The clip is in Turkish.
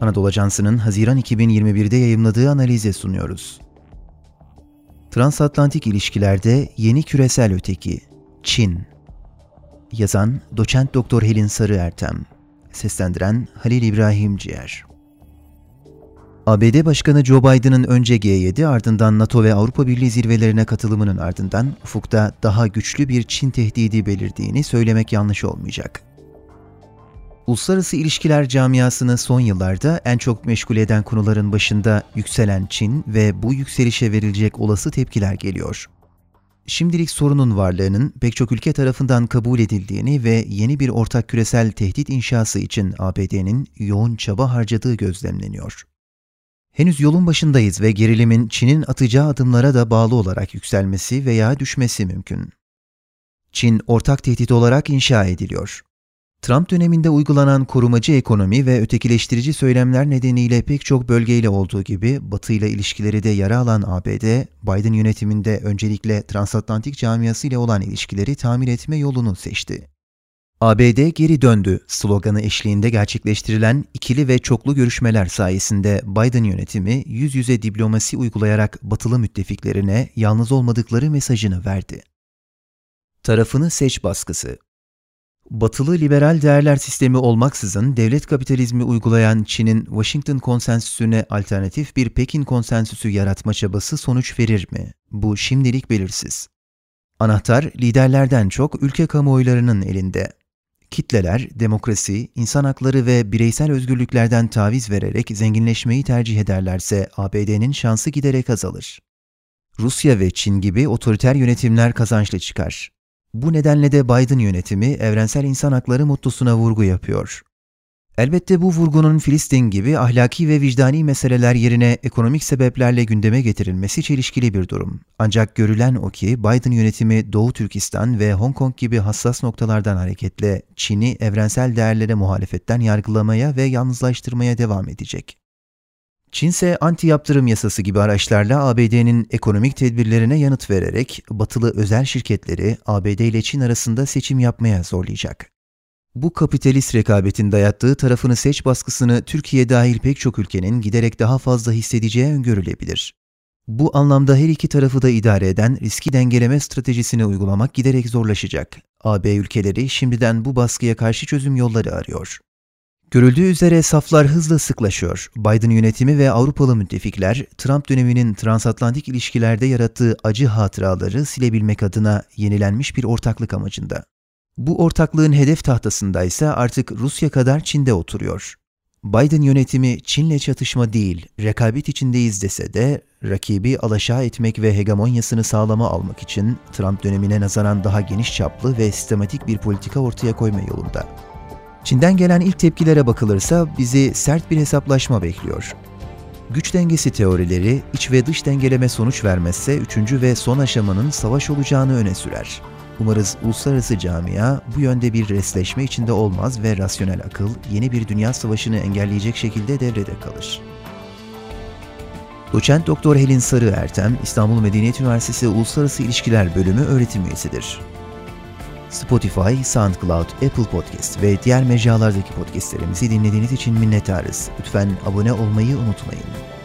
Anadolu Ajansı'nın Haziran 2021'de yayımladığı analize sunuyoruz. Transatlantik ilişkilerde yeni küresel öteki, Çin. Yazan Doçent Doktor Helin Sarı Ertem. Seslendiren Halil İbrahim Ciğer. ABD Başkanı Joe Biden'ın önce G7 ardından NATO ve Avrupa Birliği zirvelerine katılımının ardından ufukta daha güçlü bir Çin tehdidi belirdiğini söylemek yanlış olmayacak. Uluslararası ilişkiler camiasını son yıllarda en çok meşgul eden konuların başında yükselen Çin ve bu yükselişe verilecek olası tepkiler geliyor. Şimdilik sorunun varlığının pek çok ülke tarafından kabul edildiğini ve yeni bir ortak küresel tehdit inşası için ABD'nin yoğun çaba harcadığı gözlemleniyor. Henüz yolun başındayız ve gerilimin Çin'in atacağı adımlara da bağlı olarak yükselmesi veya düşmesi mümkün. Çin ortak tehdit olarak inşa ediliyor. Trump döneminde uygulanan korumacı ekonomi ve ötekileştirici söylemler nedeniyle pek çok bölgeyle olduğu gibi Batı ile ilişkileri de yara alan ABD, Biden yönetiminde öncelikle transatlantik camiası ile olan ilişkileri tamir etme yolunu seçti. ABD geri döndü sloganı eşliğinde gerçekleştirilen ikili ve çoklu görüşmeler sayesinde Biden yönetimi yüz yüze diplomasi uygulayarak batılı müttefiklerine yalnız olmadıkları mesajını verdi. Tarafını seç baskısı Batılı liberal değerler sistemi olmaksızın devlet kapitalizmi uygulayan Çin'in Washington konsensüsüne alternatif bir Pekin konsensüsü yaratma çabası sonuç verir mi? Bu şimdilik belirsiz. Anahtar liderlerden çok ülke kamuoylarının elinde. Kitleler, demokrasi, insan hakları ve bireysel özgürlüklerden taviz vererek zenginleşmeyi tercih ederlerse ABD'nin şansı giderek azalır. Rusya ve Çin gibi otoriter yönetimler kazançlı çıkar. Bu nedenle de Biden yönetimi evrensel insan hakları mutlusuna vurgu yapıyor. Elbette bu vurgunun Filistin gibi ahlaki ve vicdani meseleler yerine ekonomik sebeplerle gündeme getirilmesi çelişkili bir durum. Ancak görülen o ki Biden yönetimi Doğu Türkistan ve Hong Kong gibi hassas noktalardan hareketle Çin'i evrensel değerlere muhalefetten yargılamaya ve yalnızlaştırmaya devam edecek. Çin ise anti yaptırım yasası gibi araçlarla ABD'nin ekonomik tedbirlerine yanıt vererek batılı özel şirketleri ABD ile Çin arasında seçim yapmaya zorlayacak. Bu kapitalist rekabetin dayattığı tarafını seç baskısını Türkiye dahil pek çok ülkenin giderek daha fazla hissedeceği öngörülebilir. Bu anlamda her iki tarafı da idare eden riski dengeleme stratejisini uygulamak giderek zorlaşacak. AB ülkeleri şimdiden bu baskıya karşı çözüm yolları arıyor. Görüldüğü üzere saflar hızla sıklaşıyor. Biden yönetimi ve Avrupalı müttefikler, Trump döneminin transatlantik ilişkilerde yarattığı acı hatıraları silebilmek adına yenilenmiş bir ortaklık amacında. Bu ortaklığın hedef tahtasında ise artık Rusya kadar Çin'de oturuyor. Biden yönetimi Çin'le çatışma değil, rekabet içindeyiz dese de rakibi alaşağı etmek ve hegemonyasını sağlama almak için Trump dönemine nazaran daha geniş çaplı ve sistematik bir politika ortaya koyma yolunda. Çin'den gelen ilk tepkilere bakılırsa bizi sert bir hesaplaşma bekliyor. Güç dengesi teorileri iç ve dış dengeleme sonuç vermezse üçüncü ve son aşamanın savaş olacağını öne sürer. Umarız uluslararası camia bu yönde bir resleşme içinde olmaz ve rasyonel akıl yeni bir dünya savaşını engelleyecek şekilde devrede kalır. Doçent Doktor Helin Sarı Ertem, İstanbul Medeniyet Üniversitesi Uluslararası İlişkiler Bölümü öğretim üyesidir. Spotify, SoundCloud, Apple Podcast ve diğer mecralardaki podcastlerimizi dinlediğiniz için minnettarız. Lütfen abone olmayı unutmayın.